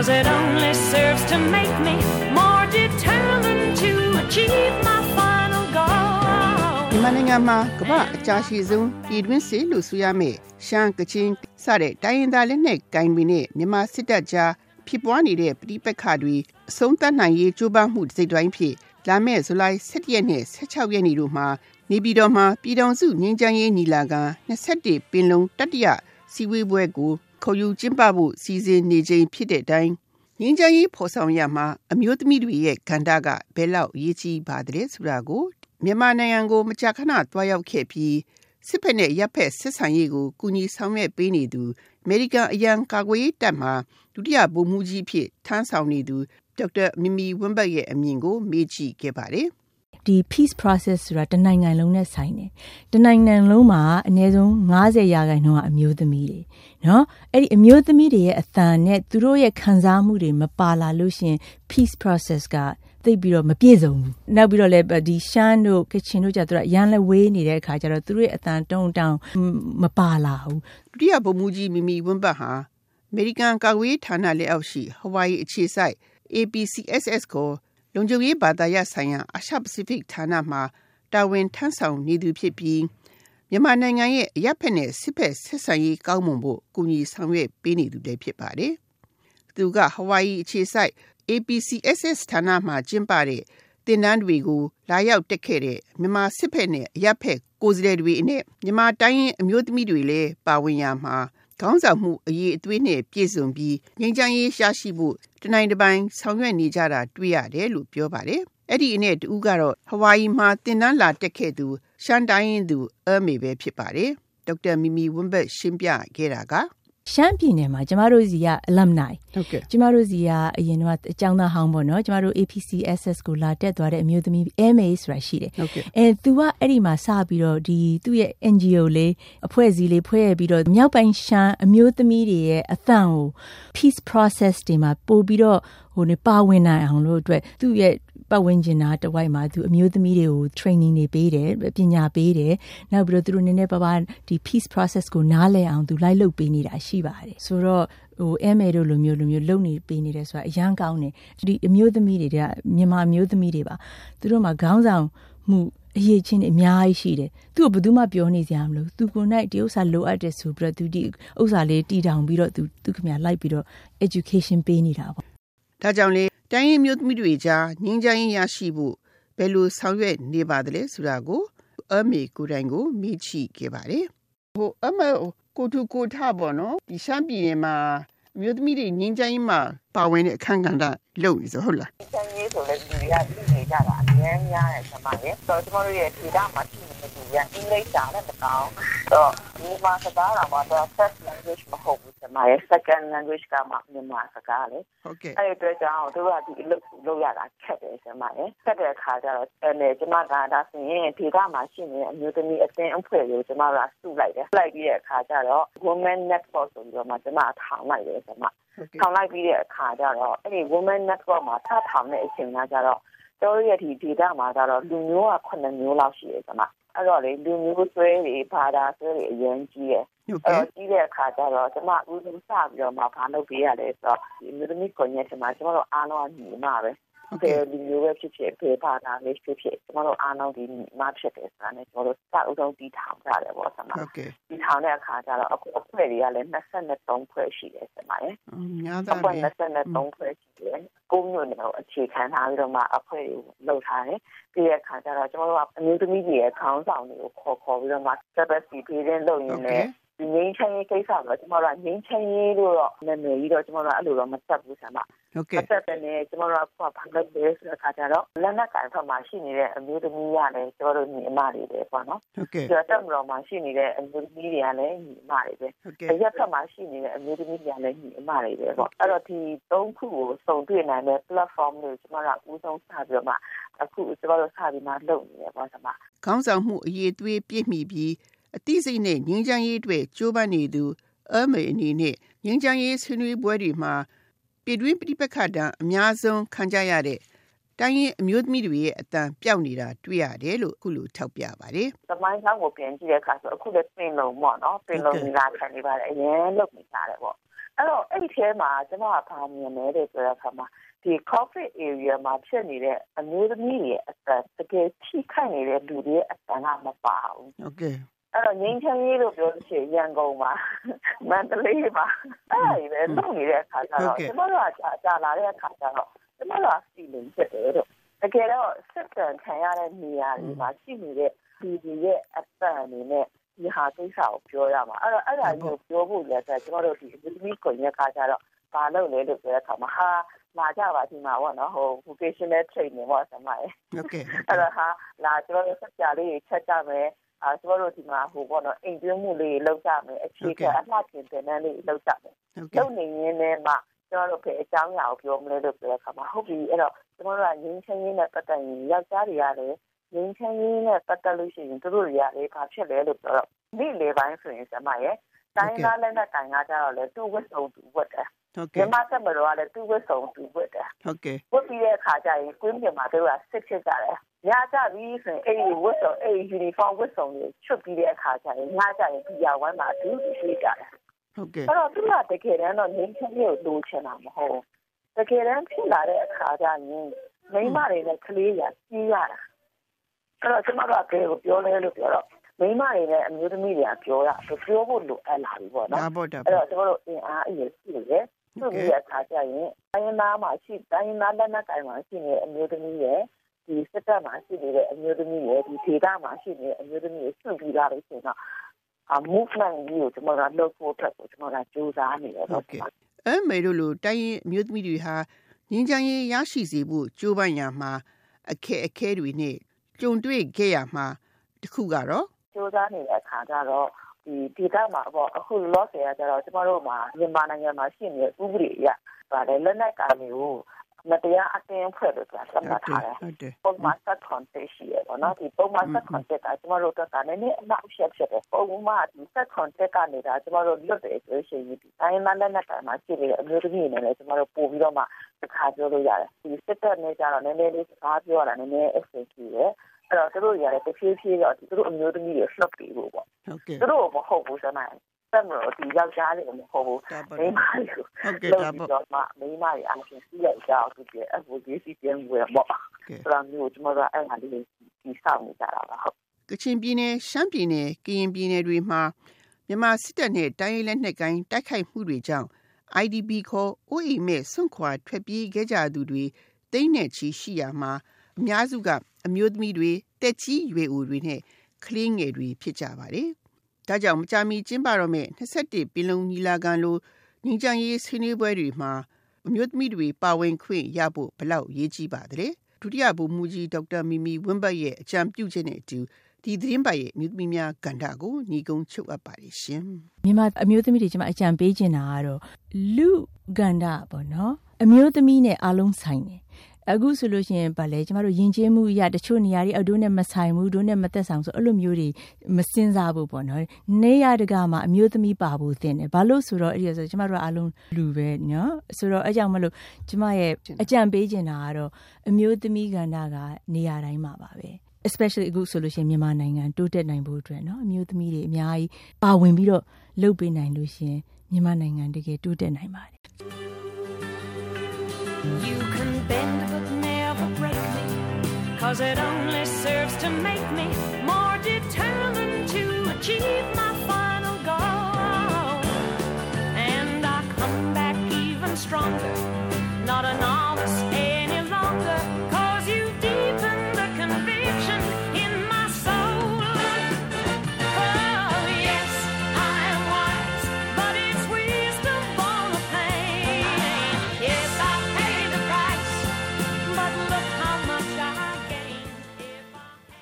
Cause it only serves to make me more determined to achieve my final goal မြန်မာနိုင်ငံမှာကမ္ဘာအကြာရှိဆုံးပြည်တွင်းစစ်လို့ဆိုရမယ်ရှမ်းကချင်းစတဲ့တိုင်းရင်းသားလက်နက်ကင်ပြီးနဲ့မြန်မာစစ်တပ်ကြားဖြစ်ပွားနေတဲ့ပြည်ပခါတွေအဆုံးသတ်နိုင်ရေးကြိုးပမ်းမှုစိတ်တိုင်းဖြစ်လာမယ့်ဇူလိုင်17ရက်နဲ့16ရက်နေ့တို့မှာနေပြည်တော်မှာပြည်တော်စုငင်းချမ်းရေးညီလာခံ21ပင်လုံးတတိယစီဝေးပွဲကို ခေါ်ယူကျင်းပဖို့စီစဉ်နေချိန်ဖြစ်တဲ့အတိုင်းငင်းချမ်းရေးဖော်ဆောင်ရမှာအမျိုးသမီးတွေရဲ့ကဏ္ဍကဘယ်လောက်အရေးကြီးပါတယ်ဆိုတာကိုမြန်မာနိုင်ငံကိုမကြာခဏတွားရောက်ခဲ့ပြီးစစ်ဖက်နဲ့ရပ်ဖက်ဆက်ဆံရေးကိုကူညီဆောင်ရွက်ပေးနေသူအမေရိကန်အရန်ကာကွယ်ရေးတပ်မှဒုတိယဗိုလ်မှူးကြီးဖြစ်ထမ်းဆောင်နေသူဒေါက်တာမီမီဝင်းဘတ်ရဲ့အမြင်ကိုမေးကြည့်ခဲ့ပါတယ် ဒီ peace process ဆိုတာတနိုင်ငံလုံးနဲ့ဆိုင်တယ်တနိုင်ငံလုံးမှာအနည်းဆုံး90ရာခိုင်နှုန်းကအမျိုးသမီးတွေနော်အဲ့ဒီအမျိုးသမီးတွေရဲ့အသံနဲ့သူတို့ရဲ့ခံစားမှုတွေမပါလာလို့ရှင် peace process ကသိပြီးတော့မပြည့်စုံဘူးနောက်ပြီးတော့လည်းဒီရှမ်းတို့ကချင်တို့ကြတော့ရန်လဝေးနေတဲ့အခါကျတော့သူတို့ရဲ့အတန်တုံတောင်မပါလာဘူးဒုတိယဗိုလ်မှူးကြီးမီမီဝင်းပတ်ဟာအမေရိကန်ကာကွယ်ဌာနလက်အောက်ရှိဟဝိုင်အခြေစိုက် APCSS ကို လုံခြုံရေးဘာသာရပ်ဆိုင်ရာအာရှပစိဖိတ်ဌာနမှာတာဝန်ထမ်းဆောင်နေသူဖြစ်ပြီးမြန်မာနိုင်ငံရဲ့အရက်ဖက်နဲ့စစ်ဖက်ဆက်ဆံရေးကောင်းမွန်ဖို့ကူညီဆောင်ရွက်ပေးနေသူလည်းဖြစ်ပါတယ်။သူကဟဝိုင်အခြေစိုက် APCSS ဌာနမှာကျင်းပတဲ့တင်နန်းတွေကိုလာရောက်တက်ခဲ့တဲ့မြန်မာစစ်ဖက်နဲ့အရက်ဖက်ကိုယ်စားလှယ်တွေနဲ့မြန်မာတိုင်းအမျိုးသမီးတွေလည်းပါဝင်ရမှာ ခေါင်းဆောင်မှုအရေးအသွေးနဲ့ပြည့်စုံပြီးငြိမ်းချမ်းရေးရရှိဖို့တနိုင်တစ်ပိုင်းဆောင်ရွက်နေကြတာတွေ့ရတယ်လို့ပြောပါတယ်။အဲ့ဒီအနဲ့တူကတော့ဟဝိုင်မှာတင်နန်းလာတက်ခဲ့သူရှန်တိုင်းသူအမေပဲဖြစ်ပါတယ်။ဒေါက်တာမီမီဝင်းဘတ်ရှင်းပြခဲ့တာက ရှမ်းပြည်နယ်မှာကျမတို့စီက alumni ဟုတ်ကဲ့ကျမတို့စီကအရင်ကအကြောင်းသားဟောင်းပေါ့နော်ကျမတို့ APCSS ကိုလာတက်သွားတဲ့အမျိုးသမီး MA ဆိုတာရှိတယ်ဟုတ်ကဲ့အဲသူကအဲ့ဒီမှာစပြီးတော့ဒီသူ့ရဲ့ NGO လေးအဖွဲ့အစည်းလေးဖွဲ့ရပြီးတော့မြောက်ပိုင်းရှမ်းအမျိုးသမီးတွေရဲ့အသံကို peace process တွေမှာပို့ပြီးတော့ဟိုနေပါဝင်နိုင်အောင်လို့အတွက်သူ့ရဲ့ ပတ်ဝန်းကျင်နာတဝိုက်မှာသူအမျိုးသမီးတွေကို training တွေပေးတယ်ပညာပေးတယ်နောက်ပြီးတော့သူတို့နည်းနည်းပါးပါးဒီ peace process ကိုနားလည်အောင်သူလိုက်လုပ်ပေးနေတာရှိပါတယ်ဆိုတော့ဟို MA တို့လိုမျိုးလိုမျိုးလုပ်နေပေးနေတယ်ဆိုတာအရန်ကောင်းတယ်ဒီအမျိုးသမီးတွေကမြန်မာအမျိုးသမီးတွေပါသူတို့မှာခေါင်းဆောင်မှုအရေးချင်းအများကြီးရှိတယ်သူ့ကိုဘယ်သူမှပြောနေစရာမလိုသူကိုနိုင်ဒီဥစ္စာလိုအပ်တယ်ဆိုပြီးတော့သူဒီဥစ္စာလေးတည်ထောင်ပြီးတော့သူသူခင်ဗျာလိုက်ပြီးတော့ education ပေးနေတာပေါ့ဒါကြောင့်လေ တိုင်းရင်းမျိုးသမီးတွေကြားငင်းချမ်းရရှိဖို့ဘယ်လိုဆောင်ရွက်နေပါသလဲဆိုတာကိုအမေကိုတိုင်ကိုမိချီခဲ့ပါတယ်ဟိုအမေကိုတူကိုထပေါ့နော်ဒီရှမ်းပြည်နယ်မှာမြို့သမီးတွေငင်းချမ်းမှာပါဝင်တဲ့အခန်းကဏ္ဍလုပ်နေဆိုဟုတ်လားငင်းချမ်းဆိုလည်းလူတွေကသိနေကြတာအများများတယ်ဆမရဲ့ဆိုတော့ကျွန်တော်တို့ရဲ့ဒေတာမှာရှိနေတဲ့လူကအင်္ဂလိပ်စာနဲ့တကောင်တော့ဒီမှာစကားတော်မှာတော့ first language မဟုတ်ဘူးဆမရဲ့ second language ကမှမြန်မာစကားလေဟုတ်ကဲ့အဲ့ဒီအတွက်ကြောင့်တို့ကဒီအလုပ်လုပ်ရတာခက်တယ်ဆမရဲ့ခက်တဲ့အခါကျတော့အဲ့လေကျွန်မကဒါဆိုရင်ဒေတာမှာရှိနေတဲ့အမျိုးသမီးအသင်းအဖွဲ့ကိုကျွန်မကစုလိုက်တယ်လိုက်ပြီးတဲ့အခါကျတော့ women network ဆိုပြီးတော့မှကျွန်မထောင်လိုက်တယ်ဆမထောင်လိုက်ပြီးတဲ့အခါကျတော့အဲ့ဒီ women network မှာထထောင်တဲ့အချိန်ကကျတော့တို့ရဲ့ဒီ data မှာကျတော့လူမျိုးက9မျိုးလောက်ရှိတယ်ဆမ အဲ့တော့လေလူမျိုးဆွဲတွေဘာသာဆွဲတွေအရင်ကြီးတယ်အဲ့တော့ကြီးတဲ့အခါကျတော့ကျွန်မဦးဆုံးစပြီးတော့မှဘာလုပ်ပေးရလဲဆိုတော့ဒီမျိုးသမီးကွန်ရက်ထဲမှာကျွန်တော်တို့အားလုံးညီမပဲ ဘယ်လူမျိုးပဲဖြစ်ဖြစ်ဘယ်ဘာသာလေးဖြစ်ဖြစ်ကျွန်တော်တို့အားလုံးဒီမဖြစ်တယ်ဆိုတာနဲ့ကျွန်တော်တို့စအုပ်ဆုံးတီးထောင်ကြတယ်ပေါ့ဆမတီးထောင်တဲ့အခါကျတော့အခုအဖွဲ့တွေကလည်း23ဖွဲ့ရှိတယ်ဆမရဲ့များတာပဲ23ဖွဲ့ရှိတယ်ကိုမျိုးနဲ့အခြေခံထားပြီးတော့မှအဖွဲ့တွေလုပ်ထားတယ်ပြီးတဲ့အခါကျတော့ကျွန်တော်တို့ကအမျိုးသမီးတွေရဲ့ခေါင်းဆောင်တွေကိုခေါ်ခေါ်ပြီးတော့မှ service ပေးတဲ့လုပ်ရင်းနဲ့ဒီ ငင်းချင်ရေးကိစ္စတော့ကျမတို့ကငင်းချင်ရေးလို့တော့နာမည်ကြီးတော့ကျမတို့ကအဲ့လိုတော့မသက်ဘူးဆရာမဟုတ်ကဲ့သက်တယ်နဲ့ကျမတို့ကဘာလုပ်လဲဆိုတဲ့အခါကျတော့လက်နက်ကန်ဖက်မှာရှိနေတဲ့အမျိုးသမီးရတယ်ကျမတို့ညီအမတွေပဲပေါ့နော်ဟုတ်ကဲ့ကျတော့တော်မှာရှိနေတဲ့အမျိုးသမီးတွေကလည်းညီအမတွေပဲဟုတ်ကဲ့ရက်ဖက်မှာရှိနေတဲ့အမျိုးသမီးတွေကလည်းညီအမတွေပဲပေါ့အဲ့တော့ဒီသုံးခုကိုစုံတွေ့နိုင်တဲ့ platform လို့ကျမတို့ကဦးဆုံးစပြီးတော့မှအခုကျမတို့စပြီးမှလုပ်နေတယ်ပေါ့ဆရာမခေါင်းဆောင်မှုအရေးသွေးပြည့်မိပြီး အသိစိတ်နဲ့ငြိမ်းချမ်းရေးအတွက်ကြိုးပမ်းနေသူအမေအနေနဲ့ငြိမ်းချမ်းရေးဆွေးနွေးပွဲတွေမှာပြည်တွင်းပြည်ပခါတံအများဆုံးခံကြရတဲ့တိုင်းရင်အမျိုးသမီးတွေရဲ့အတန်ပြောက်နေတာတွေ့ရတယ်လို့အခုလိုထောက်ပြပါတယ်။သမိုင်းကောင်းကိုပြန်ကြည့်တဲ့အခါဆိုအခုလည်းပင်လုံးပေါ့နော်ပင်လုံးလာခံနေပါတယ်အရင်လုတ်နေကြတယ်ပေါ့။အအဲ့တော့အဲ့ဒီထဲမှာကျွန်မကဘာမြင်လဲတဲ့ဆိုတော့အခါမှာဒီ COVID area မှာဖြစ်နေတဲ့အမျိုးသမီးတွေအသက်တကယ်ထိခိုက်နေတဲ့လူတွေအတန်ကမပါဘူးဟုတ်ကဲ့ အဲ့တော့ငင်းချမ်းရေးလို့ပြောလို့ရှိရင်ရန်ကုန်မှာမန္တလေးမှာအဲ့ဒါတွေပဲလုပ်နေတဲ့အခါကျတော့ကျွန်တော်တို့ကကြာကြာလာတဲ့အခါကျတော့ကျွန်တော်တို့က feeling ဖြစ်တယ်တော့တကယ်တော့စစ်တမ်းခံရတဲ့နေရာတွေမှာရှိနေတဲ့ဒီဒီရဲ့အတန်အနေနဲ့ဒီဟာကိစ္စကိုပြောရမှာအဲ့တော့အဲ့ဒါကိုပြောဖို့လည်းဆိုကျွန်တော်တို့ဒီအမျိုးသမီးကွန်ရက်ကကြတော့ဘာလုပ်လဲလို့ပြောတဲ့အခါမှာဟာလာကြပါဒီမှာပေါ့နော်ဟို vocational training ပေါ့ဆမရဲ့ဟုတ်ကဲ့အဲ့တော့ဟာလာကျွန်တော်တို့ဆက်ကြလေးချက်ကြမယ် အာကျွန်တော်တို့ဒီမှာဟိုပေါ့နော်အိမ်တွင်းမှုလေးလောက်ကြမယ်အခြေခံအလှပြင်တင်တန်းလေးလောက်ကြမယ်ဟုတ်လုံကဲ့နေရင်းနဲ့မှကျွန်တော်တို့ပဲအကြောင်းအရာကိုပြောမလဲလို့ပြောတဲ့အခါမှာဟုတ်ပြီအဲ့တော့ကျွန်တော်တို့ကငင်းချင်းရင်းနဲ့ပတ်သက်ရင်ယောက်ျားတွေကလည်းငင်းချင်းရင်းနဲ့ပတ်သက်လို့ရှိရင်သူတို့တွေကလည်းဘာဖြစ်လဲလို့ပြောတော့နေ့လေပိုင်းဆိုရင်ဆမရဲ့ တိုင်းသားလက်နဲ့တိုင်ကားကြတော့လေသူ့ဝတ်စုံသူဝတ်တယ်ဟုတ်မြကဲ့မဆက်မတော်ကလည်းသူ့ဝတ်စုံသူဝတ်တယ်ဟုတ်ကဲ့ဝတ်ပြီးတဲ့အခါကျရင်ကွင်းပြင်မှာတို့ကစစ်ဖြစ်ကြတယ်ညကြပြီဆိုရင်အဲ့ဒီဝတ်စုံအဲ့ဒီ uniform ဝတ်စုံတွေချွတ်ပြီးတဲ့အခါကျရင်ညကြရင်ဒီရဝမ်းမှာသူ့ရှိကြတယ်ဟုတ်ကဲ့အဲ့တော့သူကတကယ်တမ်းတော့ငင်းချင်းလေးကိုလိုချင်တာမဟုတ်ဘူးတကယ်တမ်းဖြစ်လာတဲ့အခါကျရင်မိန်းမတွေနဲ့ကလေးရကြီးရတာအဲ့တော့ကျွန်မတို့ကဘယ်ကိုပြောလဲလို့ပြောတော့ မိန်းမတွေနဲ့အမျိုးသမီးတွေကပြောတာပြောဖို့လိုအပ်လာပြီပေါ့နော်ဒါပေါ့ဒါအဲ့ပေါ့တော့ကျွန်တော်တို့အင်အားအရေးရှိတယ်သူ့ရဲ့အခါကျရင်တိုင်းနာမှာရှိတိုင်းနာလက်နက်ကိုင်မှာရှိနေတဲ့အမျိုးသမီးရဲ့ဒီစစ်တပ်မှာရှိနေတဲ့အမျိုးသမီးရဲ့ဒီဒေသမှာရှိနေတဲ့အမျိုးသမီးရဲ့ဆွပြီးလာလို့ရှိရင်တော့အ movement ကြီးကိုကျွန်တော်ကလုပ်ဖို့အတွက်ကိုကျွန်တော်ကစူးစမ်းနေတယ်ဟုတော့တ်ကဲ့အဲမေတို့လိုတိုင်းရင်အမျိုးသမီးတွေဟာငင်းချမ်းရေးရရှိစေဖို့ကြိုးပမ်းရမှာအခက်အခဲတွေနဲ့ကြုံတွေ့ခဲ့ရမှာတစ်ခုကတော့ စူးစမ်းနေတဲ့အခါကျတော့ဒီဒေသမှာပေါ့အခုလောဆယ်ကကျတော့ကျွန်တော်တို့မှာမြန်မာနိုင်ငံမှာရှိနေတဲ့ဥပဒေအရပါတယ်လက်နက်ကိုင်တွေကိုမတရားအတင်းဖွဲ့လို့ပြောသတ်မှတ်ထားတယ်ဟုတ်တယ်ပုံမှန်ဆက် context ရှိရပေါ့နော်ဒီပုံမှန်ဆက် context ကကျမတို့တော့ကလည်းနည်းအနောက်ရှက်ဖြစ်တယ်ပုံမှန်ဒီဆက် context ကနေဒါကျမတို့လွတ်တယ်ဆိုရှင်ဒီတိုင်းမလက်နက်တိုင်းမှာရှိနေတဲ့အမျိုးသမီးတွေနဲ့လည်းကျမတို့ပို့ပြီးတော့မှတစ်ခါပြောလို့ရတယ်ဒီစစ်တပ်နဲ့ကြတော့နည်းနည်းလေးစကားပြောရတာနည်းနည်း access ရှိတယ် အဲ့တော့သူတို့ရတယ်တစ်ဖြည်းဖြည်းတော့သူတို့အမျိုးသမီးတွေ flop ပြီးဖို့ပေါ့ဟုတ်ကဲ့သူတို့မဟုတ်ဘူးစမ်းနိုင်ဆက်မလို့ဒီယောက်ျားတွေမဟုတ်ဘူးဒါပေါ့မိန်းမတွေကိုဟုတ်ကဲ့လို့ဒါပြီးပေါ့တော့မှမိန်းမတွေအချင်းစီးရကြအောင်သူပြအဖို့ဒီစီပြန်ဝယ်ပေါ့ကဲဆိုတော့မျိုးကျွန်တော်တို့အဲ့ဒါလေးဒီစောင့်နေကြတာပါဟုတ်ကချင်ပြည်နယ်ရှမ်းပြည်နယ်ကရင်ပြည်နယ်တွေမှာမြန်မာစစ်တပ်နဲ့တိုင်းရင်းလက်နက်ကိုင်းတိုက်ခိုက်မှုတွေကြောင့် IDP ခေါ်အိုးအိမ်မဲ့ဆွန့်ခွာထွက်ပြေးခဲ့ကြသူတွေတိမ့်နဲ့ချီရှိရမှာအများစုက အမျိုးသမီးတွေတက်ကြီးရွယ်အိုတွေနဲ့ကလေးငယ်တွေဖြစ်ကြပါတယ်။ဒါကြောင့်မကြာမီကျင်းပတော့မဲ့21ပင်လုံညီလာခံလိုညီချမ်းရေးဆွေးနွေးပွဲတွေမှာအမျိုးသမီးတွေပါဝင်ခွင့်ရဖို့ဘလောက်ရေးကြီးပါသလဲ။ဒုတိယဗိုလ်မှူးကြီးဒေါက်တာမီမီဝင်းဘတ်ရဲ့အကြံပြုချက်နဲ့အတူဒီသတင်းပတ်ရဲ့အမျိုးသမီးများကဏ္ဍကိုညီကုန်းချုပ်အပ်ပါတယ်ရှင်။မြန်မာအမျိုးသမီးတွေကျွန်မအကြံပေးချင်တာကတော့လူကန္တာပေါ့နော်အမျိုးသမီးနဲ့အားလုံးဆိုင်တယ် အခုဆိုလို့ရှိရင်ဗာလဲကျမတို့ယဉ်ကျေးမှုအရတချို့နေရာတွေအတို့နဲ့မဆိုင်ဘူးတို့နဲ့မသက်ဆောင်ဆိုအဲ့လိုမျိုးတွေမစင်စားဘူးပေါ့နော်နေရတကမှာအမျိုးသမီးပါဖို့သင်တယ်ဘာလို့ဆိုတော့အဲ့ဒီဆိုကျမတို့အားလုံးလူပဲနော်ဆိုတော့အဲ့ကြောင့်မလို့ကျမရဲ့အကြံပေးချင်တာကတော့အမျိုးသမီးကန္တာကနေရာတိုင်းမှာပါပဲ especially အခုဆိုလို့ရှိရင်မြန်မာနိုင်ငံတိုးတက်နိုင်ဖို့အတွက်เนาะအမျိုးသမီးတွေအများကြီးပါဝင်ပြီးတော့လုပ်ပေးနိုင်လို့ရှရင်မြန်မာနိုင်ငံတကယ်တိုးတက်နိုင်ပါတယ် You can cause it only serves to make me